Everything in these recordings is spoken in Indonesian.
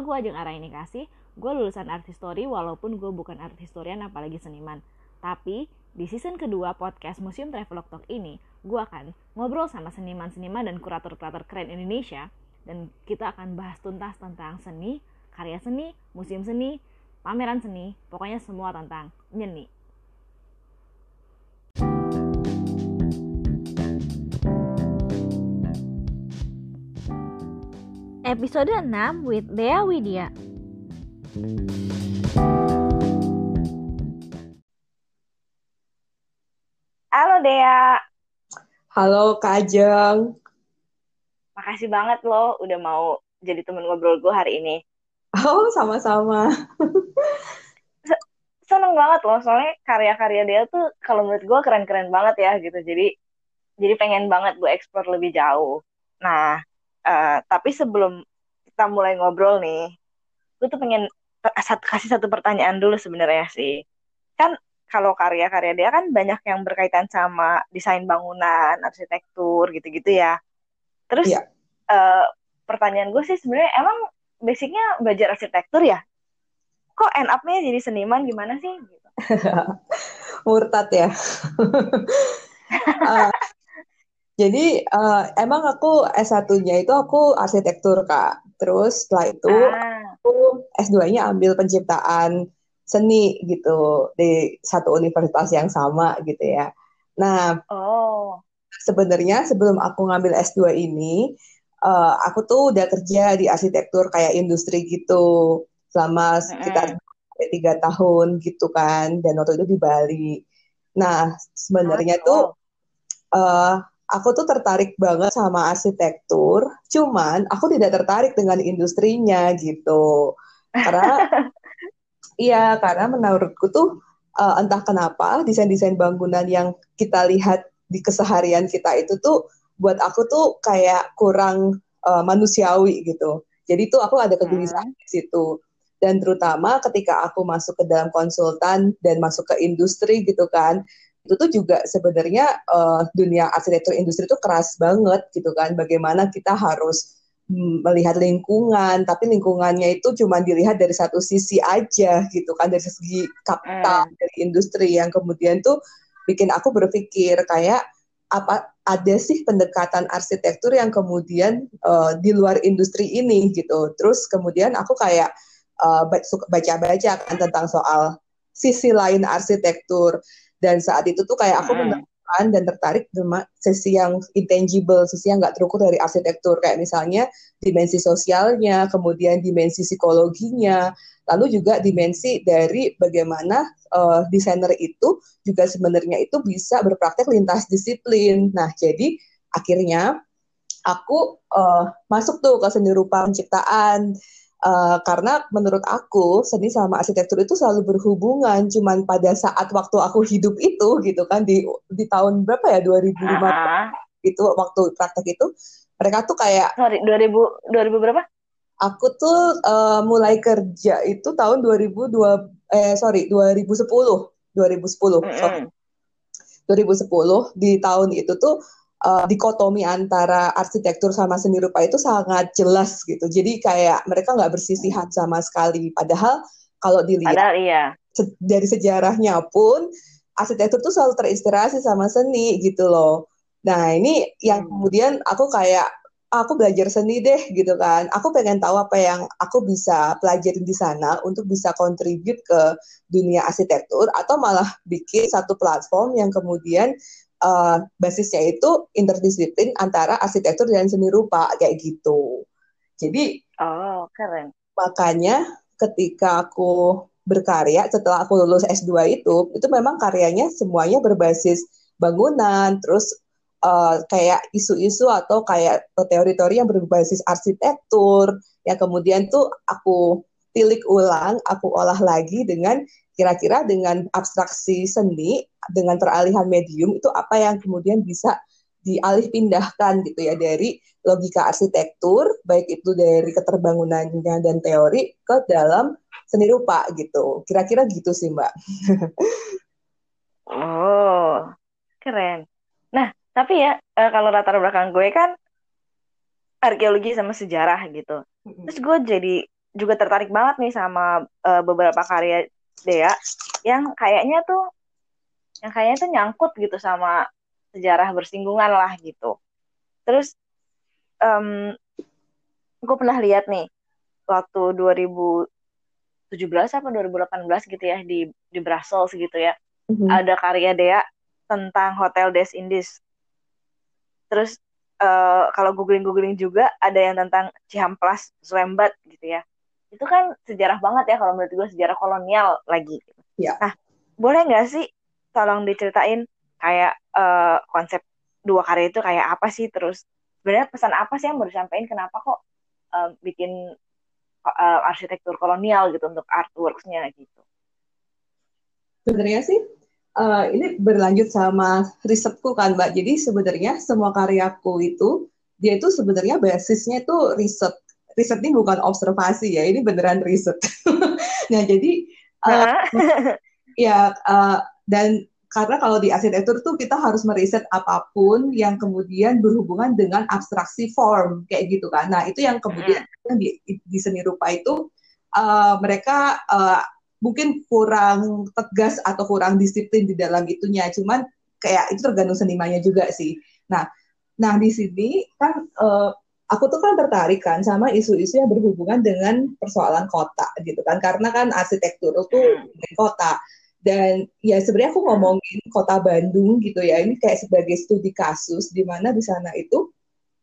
Gue Ajeng Ara ini kasih, gue lulusan art history walaupun gue bukan art historian apalagi seniman. Tapi di season kedua podcast Museum Travelog Talk ini, gue akan ngobrol sama seniman-seniman dan kurator-kurator keren Indonesia dan kita akan bahas tuntas tentang seni, karya seni, museum seni, pameran seni, pokoknya semua tentang nyeni. Episode 6 with Dea Widya. Halo Dea. Halo Kak Ajeng. Makasih banget loh udah mau jadi temen ngobrol gue hari ini. Oh, sama-sama. Seneng banget loh, soalnya karya-karya dia tuh kalau menurut gue keren-keren banget ya gitu. Jadi jadi pengen banget gue eksplor lebih jauh. Nah, uh, tapi sebelum kita mulai ngobrol nih, gue tuh pengen kasih satu pertanyaan dulu sebenarnya sih. Kan kalau karya-karya dia kan banyak yang berkaitan sama desain bangunan, arsitektur gitu-gitu ya. Terus yeah. Iya. uh, pertanyaan gue sih sebenarnya emang basicnya belajar arsitektur ya? Kok end up-nya jadi seniman gimana sih? Murtad ya. uh, Jadi uh, emang aku S1-nya itu aku arsitektur Kak. Terus setelah itu ah. aku S2-nya ambil penciptaan seni gitu di satu universitas yang sama gitu ya. Nah, oh. sebenarnya sebelum aku ngambil S2 ini, uh, aku tuh udah kerja di arsitektur kayak industri gitu selama sekitar tiga tahun gitu kan, dan waktu itu di Bali. Nah, sebenarnya oh. tuh uh, aku tuh tertarik banget sama arsitektur, cuman aku tidak tertarik dengan industrinya gitu. Karena iya, karena menurutku tuh uh, entah kenapa desain-desain bangunan yang kita lihat di keseharian kita itu tuh buat aku tuh kayak kurang uh, manusiawi gitu. Jadi tuh aku ada kegelisahan hmm. di situ. Dan terutama ketika aku masuk ke dalam konsultan dan masuk ke industri gitu kan, itu tuh juga sebenarnya uh, dunia arsitektur industri itu keras banget gitu kan. Bagaimana kita harus mm, melihat lingkungan tapi lingkungannya itu cuma dilihat dari satu sisi aja gitu kan. Dari segi kapital hmm. dari industri. Yang kemudian tuh bikin aku berpikir kayak apa ada sih pendekatan arsitektur yang kemudian uh, di luar industri ini gitu. Terus kemudian aku kayak uh, baca-baca kan tentang soal sisi lain arsitektur dan saat itu tuh kayak aku menemukan dan tertarik dengan sesi yang intangible, sisi yang nggak terukur dari arsitektur. Kayak misalnya dimensi sosialnya, kemudian dimensi psikologinya, lalu juga dimensi dari bagaimana uh, desainer itu juga sebenarnya itu bisa berpraktek lintas disiplin. Nah, jadi akhirnya aku uh, masuk tuh ke seni rupa penciptaan Uh, karena menurut aku seni sama arsitektur itu selalu berhubungan cuman pada saat waktu aku hidup itu gitu kan di di tahun berapa ya 2005 uh -huh. itu waktu praktek itu mereka tuh kayak sorry 2000 2000 berapa aku tuh uh, mulai kerja itu tahun 2002 eh sorry 2010 2010 mm -hmm. 2010 di tahun itu tuh uh, dikotomi antara arsitektur sama seni rupa itu sangat jelas gitu. Jadi kayak mereka nggak bersisihan sama sekali. Padahal kalau dilihat Padahal, iya. se dari sejarahnya pun arsitektur tuh selalu terinspirasi sama seni gitu loh. Nah ini yang hmm. kemudian aku kayak aku belajar seni deh gitu kan. Aku pengen tahu apa yang aku bisa pelajarin di sana untuk bisa kontribut ke dunia arsitektur atau malah bikin satu platform yang kemudian uh, basisnya itu interdisiplin antara arsitektur dan seni rupa kayak gitu. Jadi oh keren. Makanya ketika aku berkarya setelah aku lulus S2 itu itu memang karyanya semuanya berbasis bangunan terus uh, kayak isu-isu atau kayak teori-teori yang berbasis arsitektur yang kemudian tuh aku tilik ulang, aku olah lagi dengan kira-kira dengan abstraksi seni dengan peralihan medium itu apa yang kemudian bisa dialih pindahkan gitu ya dari logika arsitektur baik itu dari keterbangunannya dan teori ke dalam seni rupa gitu. Kira-kira gitu sih mbak. Oh keren. Nah tapi ya eh, kalau latar belakang gue kan arkeologi sama sejarah gitu. Terus gue jadi juga tertarik banget nih sama uh, beberapa karya Dea yang kayaknya tuh yang kayaknya tuh nyangkut gitu sama sejarah bersinggungan lah gitu. Terus um, gue pernah lihat nih waktu 2017 apa 2018 gitu ya di di Brussels gitu ya. Mm-hmm. Ada karya Dea tentang Hotel Des Indies. Terus uh, kalau googling-googling juga ada yang tentang Cihamplas Swembat gitu ya. Itu kan sejarah banget ya kalau menurut gue sejarah kolonial lagi. Yeah. Nah, boleh nggak sih tolong diceritain kayak uh, konsep dua karya itu kayak apa sih? Terus sebenarnya pesan apa sih yang mau disampaikan? Kenapa kok uh, bikin uh, arsitektur kolonial gitu untuk artworksnya gitu? Sebenarnya sih uh, ini berlanjut sama risetku kan mbak. Jadi sebenarnya semua karyaku itu dia itu sebenarnya basisnya itu riset riset ini bukan observasi ya ini beneran riset nah jadi uh, ya uh, dan karena kalau di arsitektur tuh kita harus meriset apa pun yang kemudian berhubungan dengan abstraksi form kayak gitu kan. Nah itu yang kemudian hmm. di, di seni rupa itu uh, mereka uh, mungkin kurang tegas atau kurang disiplin di dalam itunya. Cuman kayak itu tergantung senimannya juga sih. Nah, nah di sini kan uh, aku tuh kan tertarik kan sama isu-isu yang berhubungan dengan persoalan kota gitu kan. Karena kan arsitektur itu hmm. kota dan ya sebenarnya aku ngomongin kota Bandung gitu ya, ini kayak sebagai studi kasus di mana di sana itu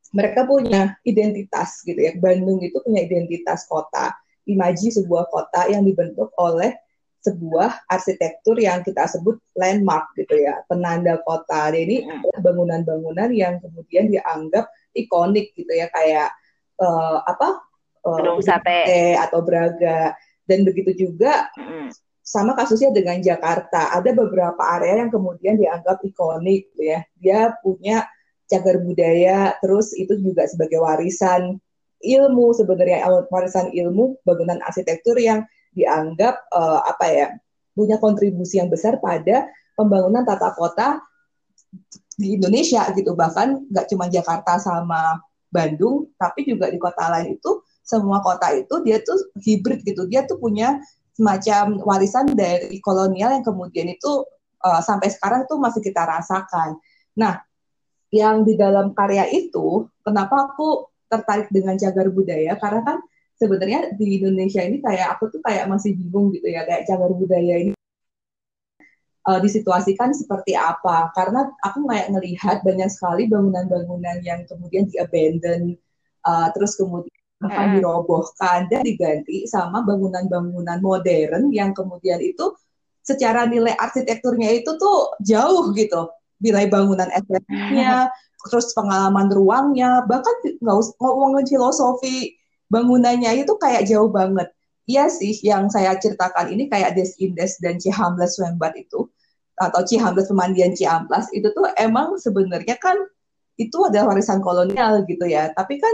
mereka punya identitas gitu ya. Bandung itu punya identitas kota, imaji sebuah kota yang dibentuk oleh sebuah arsitektur yang kita sebut landmark gitu ya, penanda kota. Dan ini adalah bangunan-bangunan yang kemudian dianggap ikonik gitu ya, kayak uh, apa? Uh, Sate atau Braga. Dan begitu juga mm sama kasusnya dengan Jakarta. Ada beberapa area yang kemudian dianggap ikonik, gitu ya. Dia punya cagar budaya, terus itu juga sebagai warisan ilmu sebenarnya warisan ilmu bangunan arsitektur yang dianggap uh, apa ya punya kontribusi yang besar pada pembangunan tata kota di Indonesia gitu bahkan nggak cuma Jakarta sama Bandung tapi juga di kota lain itu semua kota itu dia tuh hibrid gitu dia tuh punya semacam warisan dari kolonial yang kemudian itu uh, sampai sekarang itu masih kita rasakan. Nah, yang di dalam karya itu, kenapa aku tertarik dengan cagar budaya? Karena kan sebenarnya di Indonesia ini kayak aku tuh kayak masih bingung gitu ya, kayak cagar budaya ini uh, disituasikan seperti apa? Karena aku kayak ngelihat banyak sekali bangunan-bangunan yang kemudian di abandon, uh, terus kemudian akan dirobohkan dan diganti sama bangunan-bangunan modern yang kemudian itu secara nilai arsitekturnya itu tuh jauh gitu. Nilai bangunan estetiknya terus pengalaman ruangnya bahkan nggak ngomongin filosofi bangunannya itu kayak jauh banget. Iya sih yang saya ceritakan ini kayak Des Indes dan Cihambles Wembat itu atau Cihambles pemandian Ciamplas itu tuh emang sebenarnya kan itu adalah warisan kolonial gitu ya tapi kan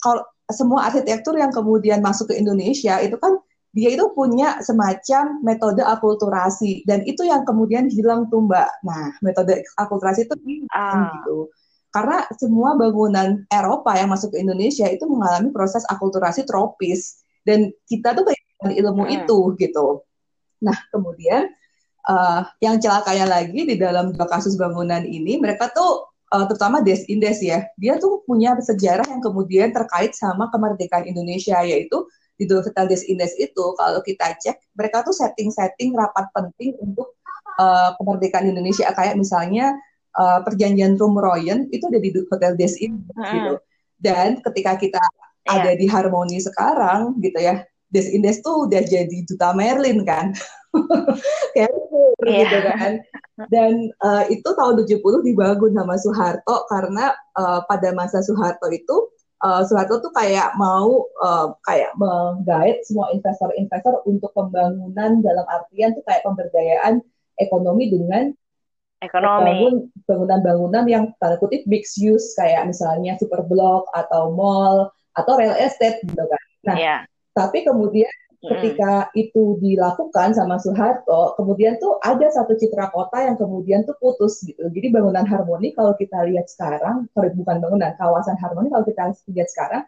kalau semua arsitektur yang kemudian masuk ke Indonesia itu kan dia itu punya semacam metode akulturasi dan itu yang kemudian hilang tuh mbak. Nah metode akulturasi itu ah. gitu karena semua bangunan Eropa yang masuk ke Indonesia itu mengalami proses akulturasi tropis dan kita tuh kehilangan ilmu hmm. itu gitu. Nah kemudian uh, yang celakanya lagi di dalam dua kasus bangunan ini mereka tuh uh, terutama Des Indes ya, dia tuh punya sejarah yang kemudian terkait sama kemerdekaan Indonesia yaitu di Hotel Des Indes itu kalau kita cek mereka tuh setting-setting rapat penting untuk uh, kemerdekaan Indonesia kayak misalnya uh, perjanjian Rumroyen itu ada di Hotel Des Indes hmm. gitu. Dan ketika kita yeah. ada di Harmoni sekarang gitu ya, Des Indes tuh udah jadi duta Merlin kan. kayak yeah. gitu kan. Dan uh, itu tahun 70 dibangun sama Soeharto karena uh, pada masa Soeharto itu uh, Soeharto tuh kayak mau uh, kayak menggait semua investor-investor untuk pembangunan dalam artian tuh kayak pemberdayaan ekonomi dengan ekonomi bangunan-bangunan yang tanda kutip mixed use kayak misalnya super block atau mall atau real estate gitu kan. Nah, yeah. Tapi kemudian ketika itu dilakukan sama Soeharto, kemudian tuh ada satu citra kota yang kemudian tuh putus gitu. Jadi bangunan harmoni kalau kita lihat sekarang, bukan bangunan, kawasan harmoni kalau kita lihat sekarang,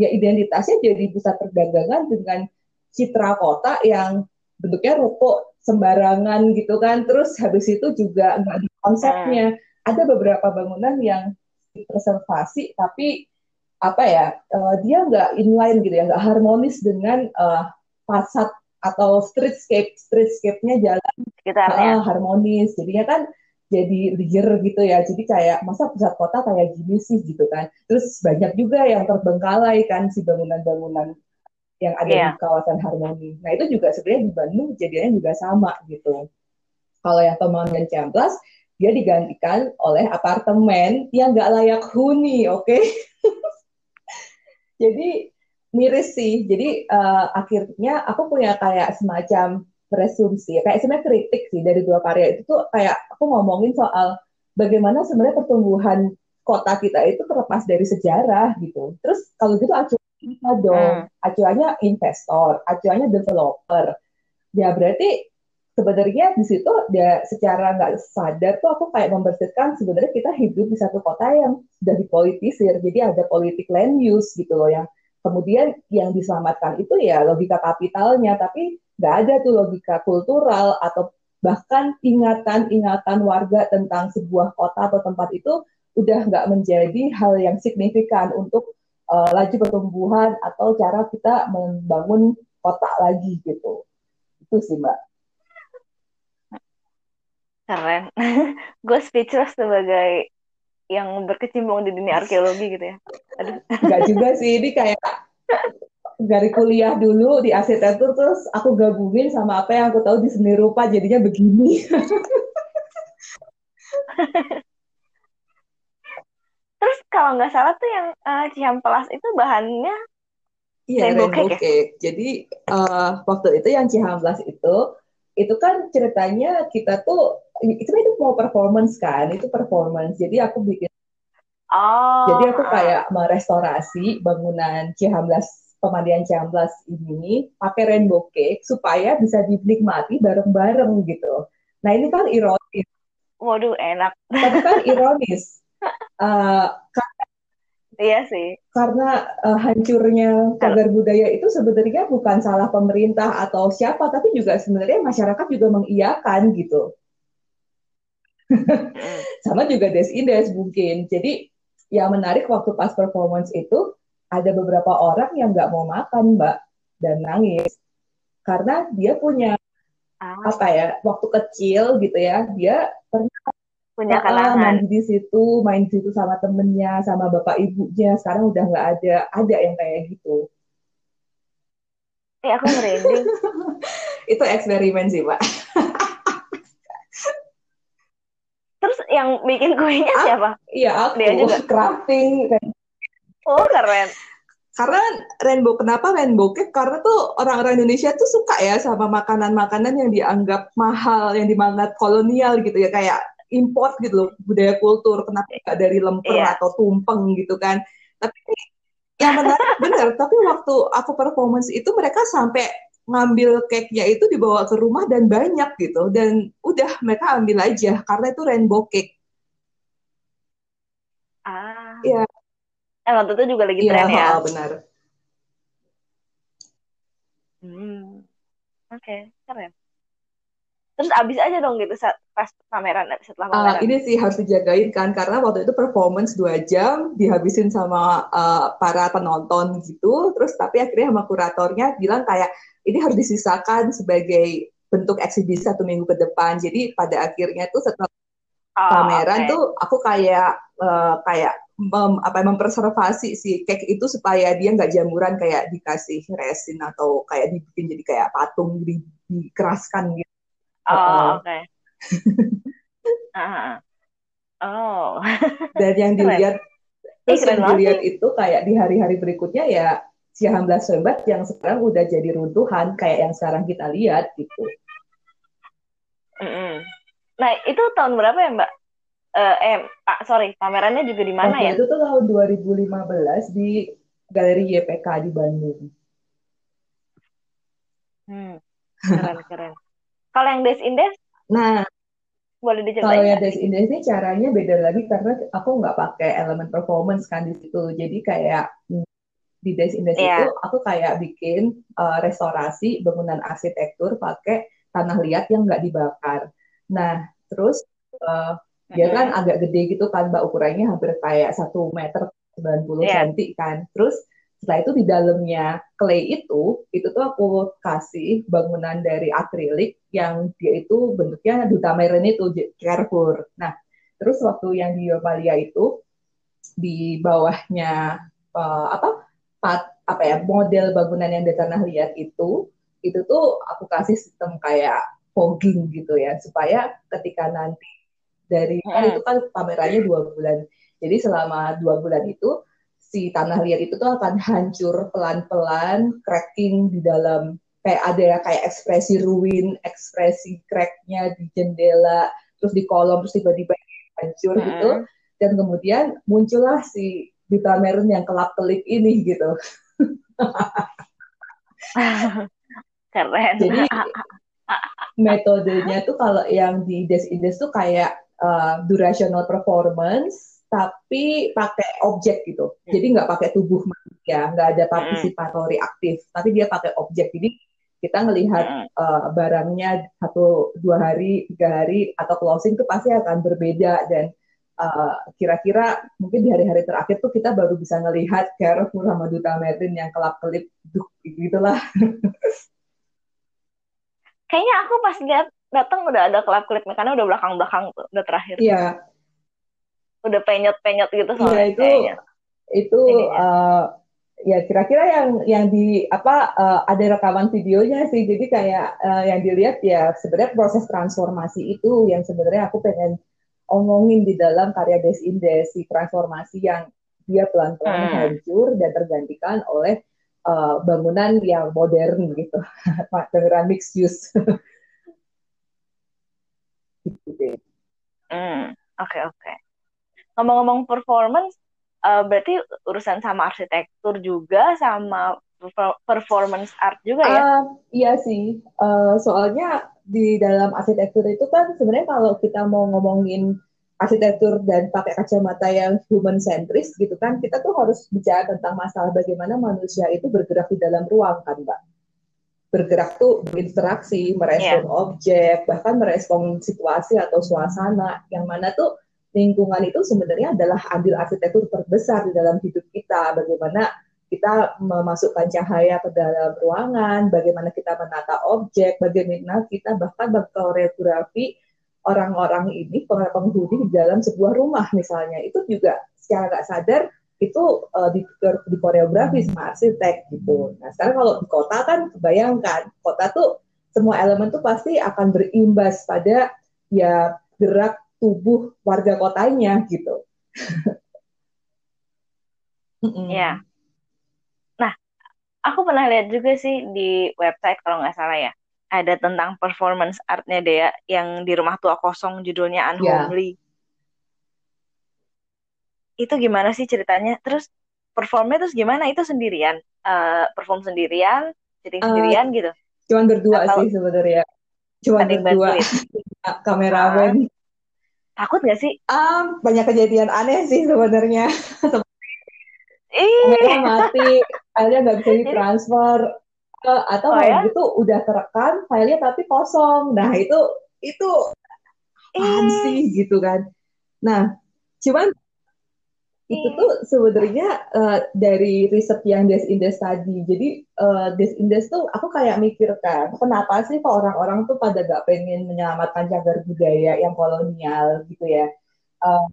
ya identitasnya jadi pusat perdagangan dengan citra kota yang bentuknya ruko sembarangan gitu kan terus habis itu juga nggak di konsepnya hmm. ada beberapa bangunan yang preservasi tapi apa ya uh, dia nggak inline gitu ya nggak harmonis dengan uh, fasad atau streetscape streetscape-nya jalan Sekitarnya. Uh, harmonis jadinya kan jadi liar gitu ya jadi kayak masa pusat kota kayak gini sih gitu kan terus banyak juga yang terbengkalai kan si bangunan-bangunan yang ada yeah. di kawasan harmoni nah itu juga sebenarnya di Bandung jadinya juga sama gitu kalau yang Tomang dan Ciamplas dia digantikan oleh apartemen yang nggak layak huni, oke? Okay? Jadi miris sih. Jadi uh, akhirnya aku punya kayak semacam presumsi, kayak sebenarnya kritik sih dari dua karya itu tuh kayak aku ngomongin soal bagaimana sebenarnya pertumbuhan kota kita itu terlepas dari sejarah gitu. Terus kalau gitu acuannya kita dong, hmm. acuannya investor, acuannya developer. Ya berarti sebenarnya di situ ya secara nggak sadar tuh aku kayak membersihkan sebenarnya kita hidup di satu kota yang sudah dipolitisir. Jadi ada politik land use gitu loh yang kemudian yang diselamatkan itu ya logika kapitalnya tapi nggak ada tuh logika kultural atau bahkan ingatan-ingatan warga tentang sebuah kota atau tempat itu udah nggak menjadi hal yang signifikan untuk uh, laju pertumbuhan atau cara kita membangun kota lagi gitu. Itu sih mbak Keren. gue speechless sebagai yang berkecimpung di dunia arkeologi gitu ya. Aduh. Enggak juga sih, ini kayak dari kuliah dulu di arsitektur terus aku gabungin sama apa yang aku tahu di seni rupa jadinya begini. terus kalau nggak salah tuh yang uh, cihampelas itu bahannya Iya, rainbow, rainbow cake, ya? Jadi uh, waktu itu yang Cihampelas itu itu kan ceritanya kita tuh itu itu mau performance kan itu performance jadi aku bikin oh. jadi aku kayak merestorasi bangunan Cihamblas pemandian Cihamblas ini pakai rainbow cake supaya bisa dinikmati bareng-bareng gitu nah ini kan ironis waduh enak tapi kan ironis uh, Iya sih. Karena uh, hancurnya cagar budaya itu sebenarnya bukan salah pemerintah atau siapa, tapi juga sebenarnya masyarakat juga mengiyakan gitu. Sama juga desindes mungkin. Jadi yang menarik waktu pas performance itu ada beberapa orang yang nggak mau makan mbak dan nangis. Karena dia punya ah. apa ya waktu kecil gitu ya dia pernah punya kenangan mandi di situ main di situ sama temennya sama bapak ibunya. Sekarang udah nggak ada ada yang kayak gitu. Eh aku merinding. Itu eksperimen sih pak Terus yang bikin kuenya ah, siapa? Iya aku. Dia juga crafting. Oh keren. Karena rainbow, kenapa rainbow cake? Karena tuh orang-orang Indonesia tuh suka ya sama makanan-makanan yang dianggap mahal, yang dianggap kolonial gitu ya, kayak import gitu loh, budaya kultur. Kenapa nggak dari lemper yeah. atau tumpeng gitu kan? Tapi yang menarik bener, tapi waktu aku performance itu mereka sampai ngambil cake-nya itu dibawa ke rumah dan banyak gitu dan udah mereka ambil aja karena itu rainbow cake. Ah. Iya. Eh waktu itu juga lagi ya, tren ya. Iya, benar. Hmm. Oke, okay. keren. Terus abis aja dong gitu saat pas pameran setelah ah, pameran. Uh, ini sih harus dijagain kan karena waktu itu performance dua jam dihabisin sama uh, para penonton gitu. Terus tapi akhirnya sama kuratornya bilang kayak ini harus disisakan sebagai bentuk eksibisi satu minggu ke depan. Jadi pada akhirnya tuh setelah oh, pameran okay. tuh aku kayak uh, kayak mem, apa mempreservasi si cake itu supaya dia nggak jamuran kayak dikasih resin atau kayak dibikin jadi kayak patung di, dikeraskan gitu. Oh, oke. Okay. uh, oh. Dan yang dilihat terus yang dilihat itu kayak di hari-hari berikutnya ya si Hamblas Sobat yang sekarang udah jadi runtuhan kayak yang sekarang kita lihat gitu. Mm -hmm. Nah itu tahun berapa ya Mbak? Uh, eh, Pak, sorry, pamerannya juga di mana ya? Itu tuh tahun 2015 di Galeri YPK di Bandung. Hmm, keren keren. Kalau yang Des Indes? Nah, boleh diceritain? Kalau yang Des Indes ini caranya beda lagi karena aku nggak pakai elemen performance kan di situ. Jadi kayak di Desindes yeah. itu aku kayak bikin uh, restorasi bangunan arsitektur pakai tanah liat yang nggak dibakar. Nah, terus uh, mm-hmm. dia kan agak gede gitu kan, mbak ukurannya hampir kayak satu meter 90 yeah. cm kan. Terus setelah itu di dalamnya clay itu, itu tuh aku kasih bangunan dari akrilik yang dia itu bentuknya duta meren itu, Carrefour. Nah, terus waktu yang di Yopalia itu, di bawahnya uh, apa pat, apa ya model bangunan yang di tanah liat itu, itu tuh aku kasih sistem kayak fogging gitu ya, supaya ketika nanti dari kan itu kan pamerannya dua bulan, jadi selama dua bulan itu si tanah liat itu tuh akan hancur pelan-pelan, cracking di dalam kayak ada kayak ekspresi ruin, ekspresi cracknya di jendela, terus di kolom, terus tiba-tiba hancur hmm. gitu, dan kemudian muncullah si Duta Merun yang kelap-kelip ini gitu. Keren. Jadi metodenya tuh kalau yang di Des Indes tuh kayak uh, durational performance, tapi pakai objek gitu. Hmm. Jadi nggak pakai tubuh manusia, nggak ada hmm. partisipatori aktif, tapi dia pakai objek. Jadi kita melihat uh, barangnya satu dua hari tiga hari atau closing itu pasti akan berbeda dan uh, kira-kira mungkin di hari-hari terakhir tuh kita baru bisa melihat Carrefour sama Duta Merlin yang kelap kelip gitulah kayaknya aku pas lihat datang udah ada kelap kelip karena udah belakang belakang tuh udah terakhir iya udah penyet-penyet gitu soalnya ya, itu kayaknya. itu uh, ya kira-kira yang yang di apa uh, ada rekaman videonya sih jadi kayak uh, yang dilihat ya sebenarnya proses transformasi itu yang sebenarnya aku pengen omongin di dalam karya Des Indes si transformasi yang dia pelan-pelan hmm. hancur dan tergantikan oleh uh, bangunan yang modern gitu dengan mixed use gitu Hmm, oke okay, oke. Okay ngomong-ngomong performance uh, berarti urusan sama arsitektur juga sama performance art juga ya? Uh, iya sih, uh, soalnya di dalam arsitektur itu kan sebenarnya kalau kita mau ngomongin arsitektur dan pakai kacamata yang human centris gitu kan, kita tuh harus bicara tentang masalah bagaimana manusia itu bergerak di dalam ruang kan, Mbak. Bergerak tuh berinteraksi, merespon yeah. objek, bahkan merespon situasi atau suasana, yang mana tuh lingkungan itu sebenarnya adalah ambil arsitektur terbesar di dalam hidup kita. Bagaimana kita memasukkan cahaya ke dalam ruangan, bagaimana kita menata objek, bagaimana kita bahkan berkoreografi orang-orang ini, penghuni di dalam sebuah rumah misalnya. Itu juga secara nggak sadar itu uh, di, di koreografi sama arsitek gitu. Nah sekarang kalau di kota kan kebayangkan, kota tuh semua elemen tuh pasti akan berimbas pada ya gerak tubuh warga kotanya gitu. Ya. Nah, aku pernah lihat juga sih di website kalau nggak salah ya, ada tentang performance artnya Dea yang di rumah tua kosong judulnya Unhomely. Yeah. Itu gimana sih ceritanya? Terus performnya terus gimana? Itu sendirian, uh, perform sendirian, syuting uh, sendirian gitu? Cuman berdua Atau sih sebenarnya. Cuma berdua. Kameramen. Takut gak sih? Um, banyak kejadian aneh sih sebenarnya. Iya mati, filenya nggak bisa ditransfer uh, atau oh, ya? itu udah terekam filenya tapi kosong. Nah itu itu apaan sih gitu kan. Nah cuman itu iya. tuh sebenarnya uh, dari riset yang Des Indes tadi. Jadi uh, Des Indes tuh aku kayak mikir kan, kenapa sih kok orang-orang tuh pada gak pengen menyelamatkan cagar budaya yang kolonial gitu ya. Uh,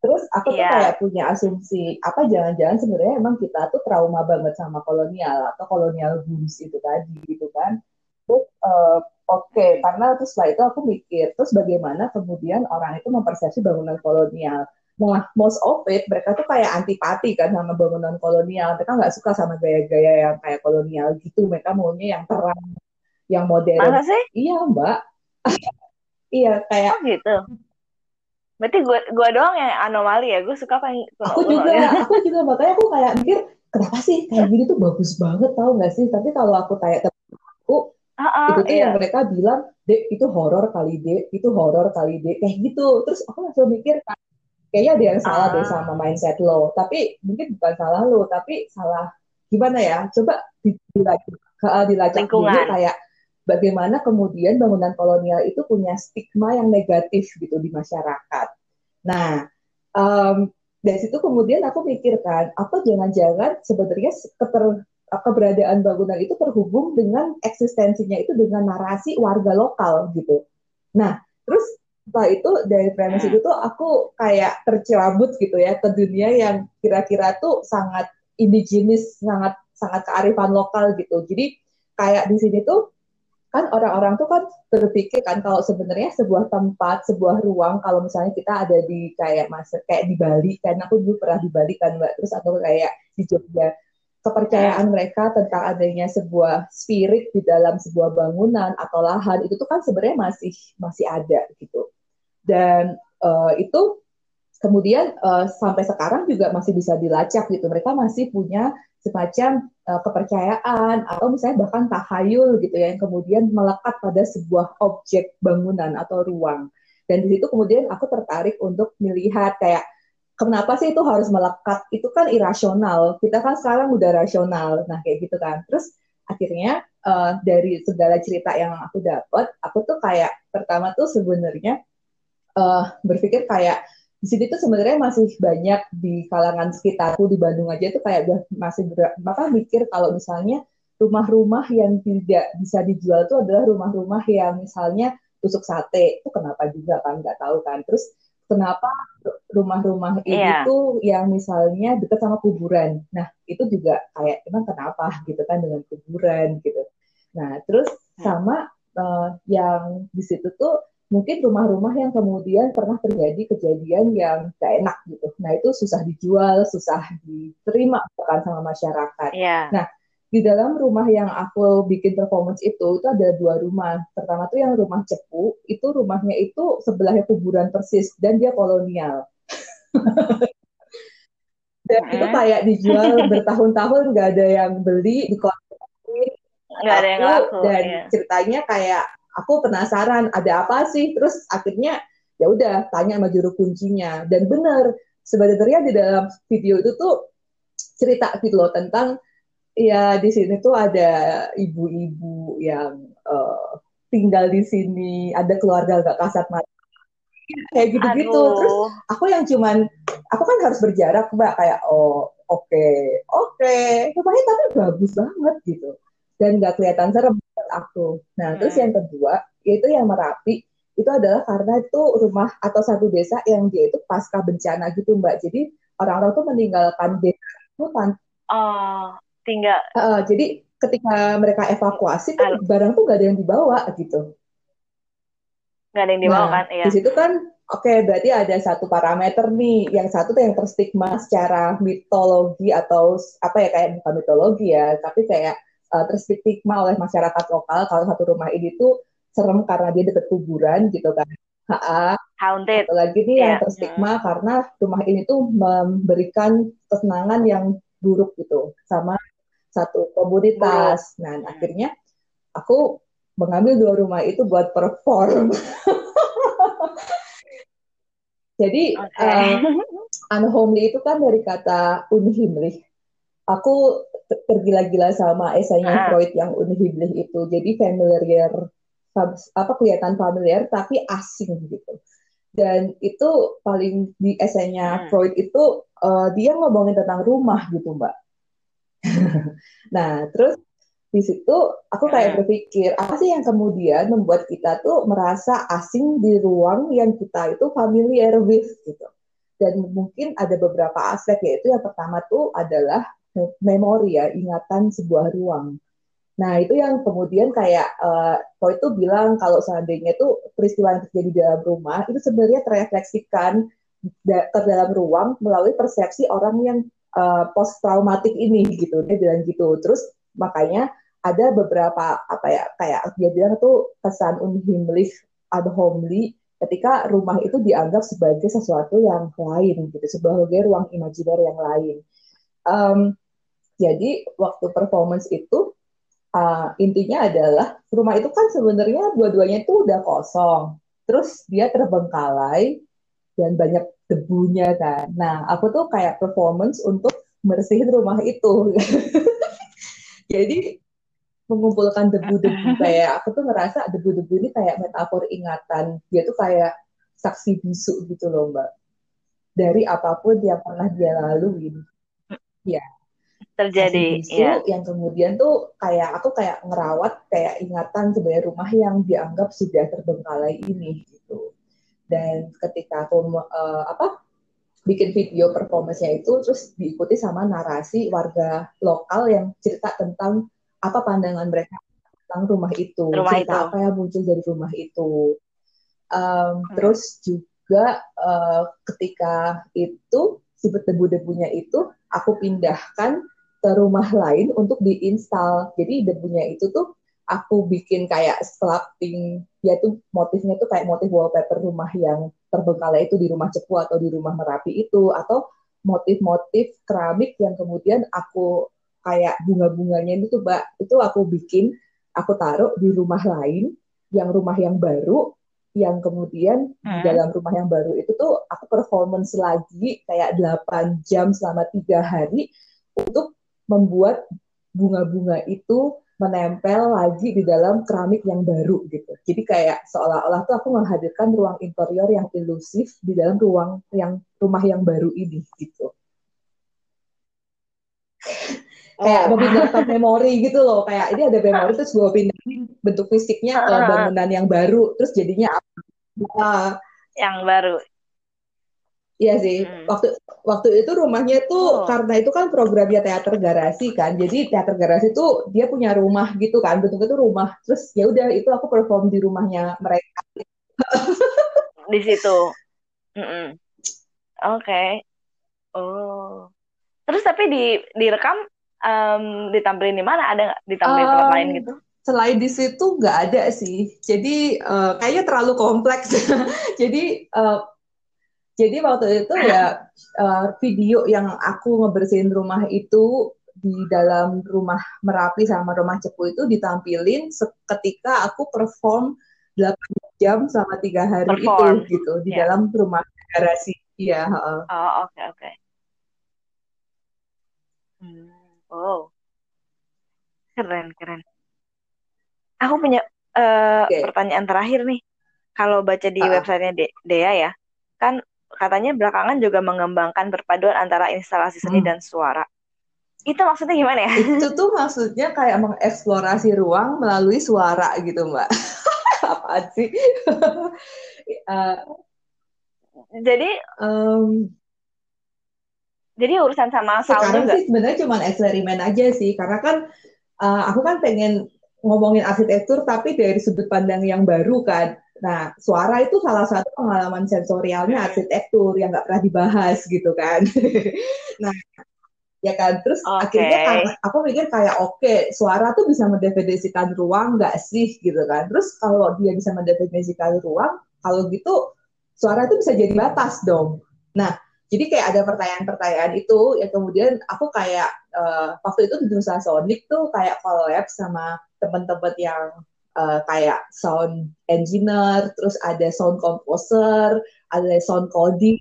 terus aku yeah. tuh iya. kayak punya asumsi, apa jangan-jangan sebenarnya emang kita tuh trauma banget sama kolonial atau kolonial blues itu tadi gitu kan. Terus uh, oke, okay, karena terus setelah itu aku mikir, terus bagaimana kemudian orang itu mempersepsi bangunan kolonial Nah, most of it mereka tuh kayak antipati kan sama bangunan kolonial. Mereka nggak suka sama gaya-gaya yang kayak kolonial gitu. Mereka maunya yang terang, yang modern. Masa sih? Iya, Mbak. iya, kayak oh, gitu. Berarti gue gue doang yang anomali ya. Gue suka pengen Aku juga, aku juga makanya aku kayak mikir kenapa sih kayak gini tuh bagus banget tau gak sih? Tapi kalau aku tanya temen aku, uh, itu tuh iya. yang mereka bilang, dek itu horor kali dek, itu horor kali dek, kayak gitu. Terus aku langsung mikir kayaknya ada yang salah deh ah. sama mindset lo tapi mungkin bukan salah lo tapi salah gimana ya coba dilacak, dilacak dulu kayak bagaimana kemudian bangunan kolonial itu punya stigma yang negatif gitu di masyarakat. Nah, um, dari situ kemudian aku mikirkan, apa jangan-jangan sebenarnya keter, keberadaan bangunan itu terhubung dengan eksistensinya itu dengan narasi warga lokal gitu. Nah, terus setelah itu dari premis itu tuh aku kayak tercerabut gitu ya ke dunia yang kira-kira tuh sangat indigenis, sangat sangat kearifan lokal gitu. Jadi kayak di sini tuh kan orang-orang tuh kan berpikir kan kalau sebenarnya sebuah tempat, sebuah ruang kalau misalnya kita ada di kayak masa kayak di Bali kan aku dulu pernah di Bali kan Mbak terus atau kayak di Jogja kepercayaan mereka tentang adanya sebuah spirit di dalam sebuah bangunan atau lahan itu tuh kan sebenarnya masih masih ada gitu dan uh, itu kemudian uh, sampai sekarang juga masih bisa dilacak gitu mereka masih punya semacam uh, kepercayaan atau misalnya bahkan tahayul gitu ya yang kemudian melekat pada sebuah objek bangunan atau ruang. Dan di situ kemudian aku tertarik untuk melihat kayak kenapa sih itu harus melekat? Itu kan irasional. Kita kan sekarang udah rasional. Nah, kayak gitu kan. Terus akhirnya uh, dari segala cerita yang aku dapat, aku tuh kayak pertama tuh sebenarnya uh, berpikir kayak di sini tuh sebenarnya masih banyak di kalangan sekitarku di Bandung aja tuh kayak masih ber, maka mikir kalau misalnya rumah-rumah yang tidak bisa dijual itu adalah rumah-rumah yang misalnya tusuk sate itu kenapa juga kan nggak tahu kan terus kenapa rumah-rumah ini yeah. tuh yang misalnya dekat sama kuburan nah itu juga kayak emang kenapa gitu kan dengan kuburan gitu nah terus hmm. sama uh, yang di situ tuh mungkin rumah-rumah yang kemudian pernah terjadi kejadian yang gak enak gitu. Nah itu susah dijual, susah diterima bahkan sama masyarakat. Yeah. Nah di dalam rumah yang aku bikin performance itu itu ada dua rumah. Pertama tuh yang rumah cepu, itu rumahnya itu sebelahnya kuburan persis dan dia kolonial. dan itu kayak dijual bertahun-tahun nggak ada yang beli di kota nggak ada yang laku dan iya. ceritanya kayak aku penasaran ada apa sih terus akhirnya ya udah tanya sama juru kuncinya dan benar sebenarnya di dalam video itu tuh cerita gitu loh tentang ya di sini tuh ada ibu-ibu yang uh, tinggal di sini ada keluarga gak kasat mata kayak gitu-gitu terus aku yang cuman aku kan harus berjarak mbak kayak oh oke okay, oke okay. rumahnya tapi bagus banget gitu dan gak kelihatan serem aku. Nah, hmm. terus yang kedua yaitu yang Merapi itu adalah karena itu rumah atau satu desa yang dia itu pasca bencana gitu Mbak. Jadi orang-orang tuh meninggalkan desa itu tan oh, tinggal. Uh, jadi ketika mereka evakuasi kan barang tuh gak ada yang dibawa gitu. Gak ada yang dibawa nah, kan? Iya. Di situ kan Oke, okay, berarti ada satu parameter nih. Yang satu tuh yang terstigma secara mitologi atau apa ya kayak bukan mitologi ya, tapi kayak uh, terstigma oleh masyarakat lokal kalau satu rumah ini tuh serem karena dia dekat kuburan gitu kan. Ha Haunted. Satu lagi nih yeah. yang terstigma hmm. karena rumah ini tuh memberikan kesenangan yang buruk gitu sama satu komunitas. Nah, hmm. akhirnya aku mengambil dua rumah itu buat perform. Jadi okay. uh, unhomely itu kan dari kata unhimlich. Aku tergila-gila sama esainya ah. Freud yang unhiblich itu. Jadi familiar apa kelihatan familiar tapi asing gitu. Dan itu paling di esainya hmm. Freud itu uh, dia ngomongin tentang rumah gitu, Mbak. nah, terus di situ aku kayak hmm. berpikir apa sih yang kemudian membuat kita tuh merasa asing di ruang yang kita itu familiar with gitu. Dan mungkin ada beberapa aspek yaitu yang pertama tuh adalah memori ya, ingatan sebuah ruang. Nah, itu yang kemudian kayak uh, itu bilang kalau seandainya itu peristiwa yang terjadi di dalam rumah itu sebenarnya terrefleksikan ke dalam ruang melalui persepsi orang yang uh, eh, post traumatik ini gitu. Dia bilang gitu. Terus makanya ada beberapa apa ya kayak dia bilang itu kesan unheimlich ad homely ketika rumah itu dianggap sebagai sesuatu yang lain gitu, sebagai ruang imajiner yang lain. Um, jadi waktu performance itu uh, intinya adalah rumah itu kan sebenarnya dua-duanya itu udah kosong. Terus dia terbengkalai dan banyak debunya kan. Nah, aku tuh kayak performance untuk bersihin rumah itu. jadi mengumpulkan debu-debu kayak aku tuh ngerasa debu-debu ini kayak metafor ingatan dia tuh kayak saksi bisu gitu loh mbak dari apa pun yang pernah dia lalui ya terjadi bisu ya. yang kemudian tuh kayak aku kayak ngerawat kayak ingatan sebenarnya rumah yang dianggap sudah terbengkalai ini gitu dan ketika aku uh, apa bikin video performance-nya itu terus diikuti sama narasi warga lokal yang cerita tentang apa pandangan mereka tentang rumah itu, rumah cerita itu. apa yang muncul dari rumah itu. Um, hmm. Terus juga uh, ketika itu si debu-debunya itu aku pindahkan ke rumah lain untuk diinstal. Jadi debunya itu tuh aku bikin kayak sculpting dia tuh motifnya tuh kayak motif wallpaper rumah yang terbengkalai itu di rumah Cepu atau di rumah Merapi itu atau motif-motif keramik yang kemudian aku kayak bunga-bunganya itu mbak itu aku bikin aku taruh di rumah lain yang rumah yang baru yang kemudian hmm. dalam rumah yang baru itu tuh aku performance lagi kayak 8 jam selama tiga hari untuk membuat bunga-bunga itu menempel lagi di dalam keramik yang baru gitu. Jadi kayak seolah-olah tuh aku menghadirkan ruang interior yang ilusif di dalam ruang yang rumah yang baru ini gitu. Kayak oh. memindahkan memori gitu loh. Kayak ini ada memori terus gue pindahin bentuk fisiknya ke bangunan yang baru terus jadinya apa? Yang baru Iya sih, hmm. waktu waktu itu rumahnya tuh oh. karena itu kan programnya teater garasi kan, jadi teater garasi tuh dia punya rumah gitu kan, bentuknya tuh rumah. Terus ya udah itu aku perform di rumahnya mereka. di situ. Mm -mm. Oke. Okay. Oh. Terus tapi di direkam um, ditampilin di mana? Ada nggak ditampilin um, tempat lain gitu? Selain di situ nggak ada sih. Jadi uh, kayaknya terlalu kompleks. jadi uh, jadi waktu itu ya uh, video yang aku ngebersihin rumah itu di dalam rumah Merapi sama rumah Cepu itu ditampilin ketika aku perform 8 jam sama tiga hari perform. itu gitu di yeah. dalam rumah garasi. Iya. Uh. Oh oke okay, oke. Okay. Hmm. Oh, keren, keren. Aku punya uh, okay. pertanyaan terakhir nih. Kalau baca di uh. websitenya De Dea ya, kan katanya belakangan juga mengembangkan perpaduan antara instalasi seni hmm. dan suara. Itu maksudnya gimana ya? Itu tuh maksudnya kayak mengeksplorasi ruang melalui suara gitu, Mbak. Apa sih? uh, jadi um, jadi urusan sama sound Sekarang juga. sih sebenarnya cuma eksperimen aja sih, karena kan uh, aku kan pengen ngomongin arsitektur tapi dari sudut pandang yang baru kan. Nah, suara itu salah satu pengalaman sensorialnya arsitektur yang nggak pernah dibahas gitu kan. nah, ya kan. Terus okay. akhirnya aku mikir kayak oke, okay, suara tuh bisa mendefinisikan ruang nggak sih gitu kan. Terus kalau dia bisa mendefinisikan ruang, kalau gitu suara itu bisa jadi batas dong. Nah, jadi kayak ada pertanyaan-pertanyaan itu ya kemudian aku kayak uh, waktu itu di Nusa Sonic tuh kayak collab sama teman-teman yang uh, kayak sound engineer, terus ada sound composer, ada sound coding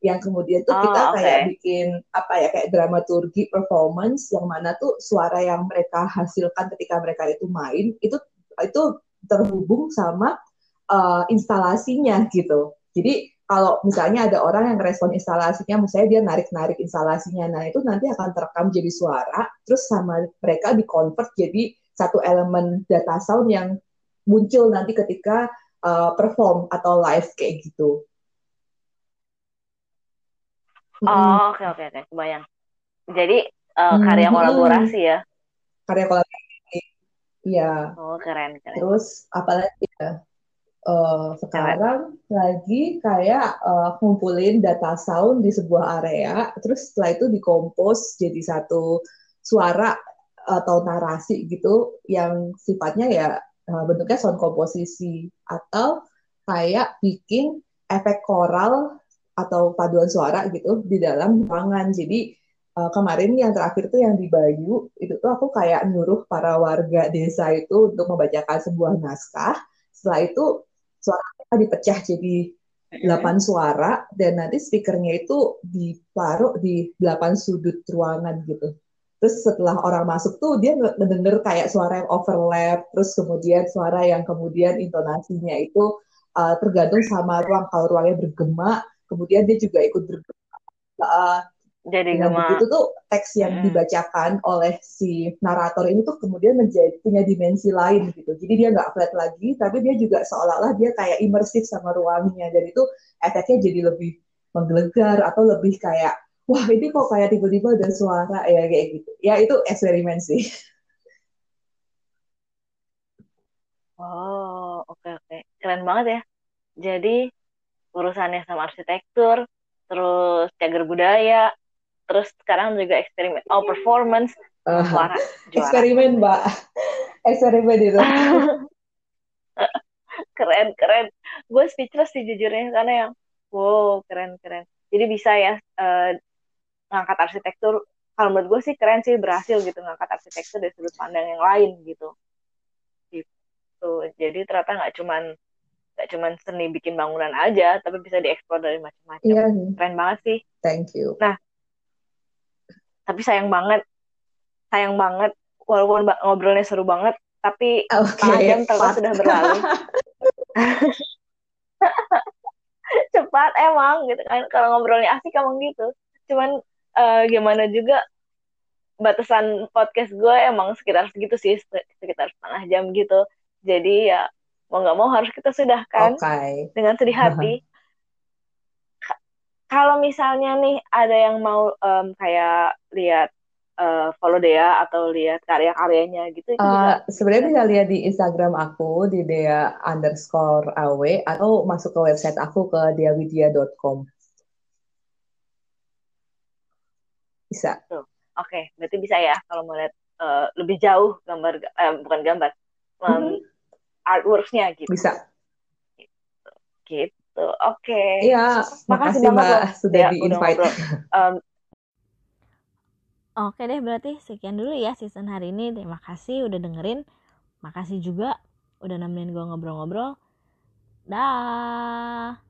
yang kemudian tuh oh, kita okay. kayak bikin apa ya kayak dramaturgi performance yang mana tuh suara yang mereka hasilkan ketika mereka itu main itu itu terhubung sama uh, instalasinya gitu. Jadi kalau misalnya ada orang yang respon instalasinya, misalnya dia narik-narik instalasinya, nah itu nanti akan terekam jadi suara, terus sama mereka di-convert jadi satu elemen data sound yang muncul nanti ketika uh, perform atau live kayak gitu. Oh, oke oke oke, kebayang. Jadi uh, karya hmm, kolaborasi ya? Karya kolaborasi, iya. Oh keren keren. Terus apalagi ya? uh, sekarang lagi kayak uh, ngumpulin data sound di sebuah area, terus setelah itu dikompos jadi satu suara atau narasi gitu yang sifatnya ya uh, bentuknya sound komposisi atau kayak bikin efek koral atau paduan suara gitu di dalam ruangan. Jadi uh, kemarin yang terakhir tuh yang di Bayu itu tuh aku kayak nyuruh para warga desa itu untuk membacakan sebuah naskah. Setelah itu suara dipecah jadi delapan suara dan nanti speakernya itu ditaruh di delapan sudut ruangan gitu. Terus setelah orang masuk tuh dia mendengar kayak suara yang overlap terus kemudian suara yang kemudian intonasinya itu uh, tergantung sama ruang kalau ruangnya bergema kemudian dia juga ikut bergema. Uh, jadi dengan begitu tuh teks yang hmm. dibacakan oleh si narator ini tuh kemudian menjadi punya dimensi lain gitu. Jadi dia nggak flat lagi tapi dia juga seolah-olah dia kayak imersif sama ruangnya. Dan itu efeknya jadi lebih menggelegar atau lebih kayak wah ini kok kayak tiba-tiba ada suara ya kayak gitu. Ya itu eksperimen sih. Oh oke okay, oke. Okay. keren banget ya. Jadi urusannya sama arsitektur terus cagar budaya terus sekarang juga eksperimen oh performance. Uh, suara eksperimen mbak. Eksperimen itu. Keren keren. Gue speechless sih jujurnya. Karena yang wow keren keren. Jadi bisa ya uh, ngangkat arsitektur kalau menurut gue sih keren sih berhasil gitu ngangkat arsitektur dari sudut pandang yang lain gitu. Gitu. Jadi ternyata nggak cuman nggak cuman seni bikin bangunan aja tapi bisa dieksplor dari macam-macam. Iya. keren banget sih. Thank you. Nah tapi sayang banget sayang banget walaupun ngobrolnya seru banget tapi okay. jam ternyata sudah berlalu. Cepat emang gitu kan kalau ngobrolnya asik emang gitu. Cuman uh, gimana juga batasan podcast gue emang sekitar segitu sih sekitar setengah jam gitu. Jadi ya mau nggak mau harus kita sudahkan okay. dengan sedih hati. Kalau misalnya nih ada yang mau um, kayak lihat uh, follow Dea atau lihat karya-karyanya gitu itu uh, sebenarnya bisa lihat di Instagram aku di Dea underscore aw atau masuk ke website aku ke deawidia.com Bisa. Oke, okay, berarti bisa ya kalau mau lihat uh, lebih jauh gambar, uh, bukan gambar, um, hmm. artworksnya gitu. Bisa. Gitu. gitu. Oke. Okay. Iya, makasih, makasih banget Mbak loh, sudah ya, di-invite. Um, Oke deh, berarti sekian dulu ya season hari ini. Terima kasih udah dengerin. Makasih juga udah nemenin gue ngobrol-ngobrol. Dah.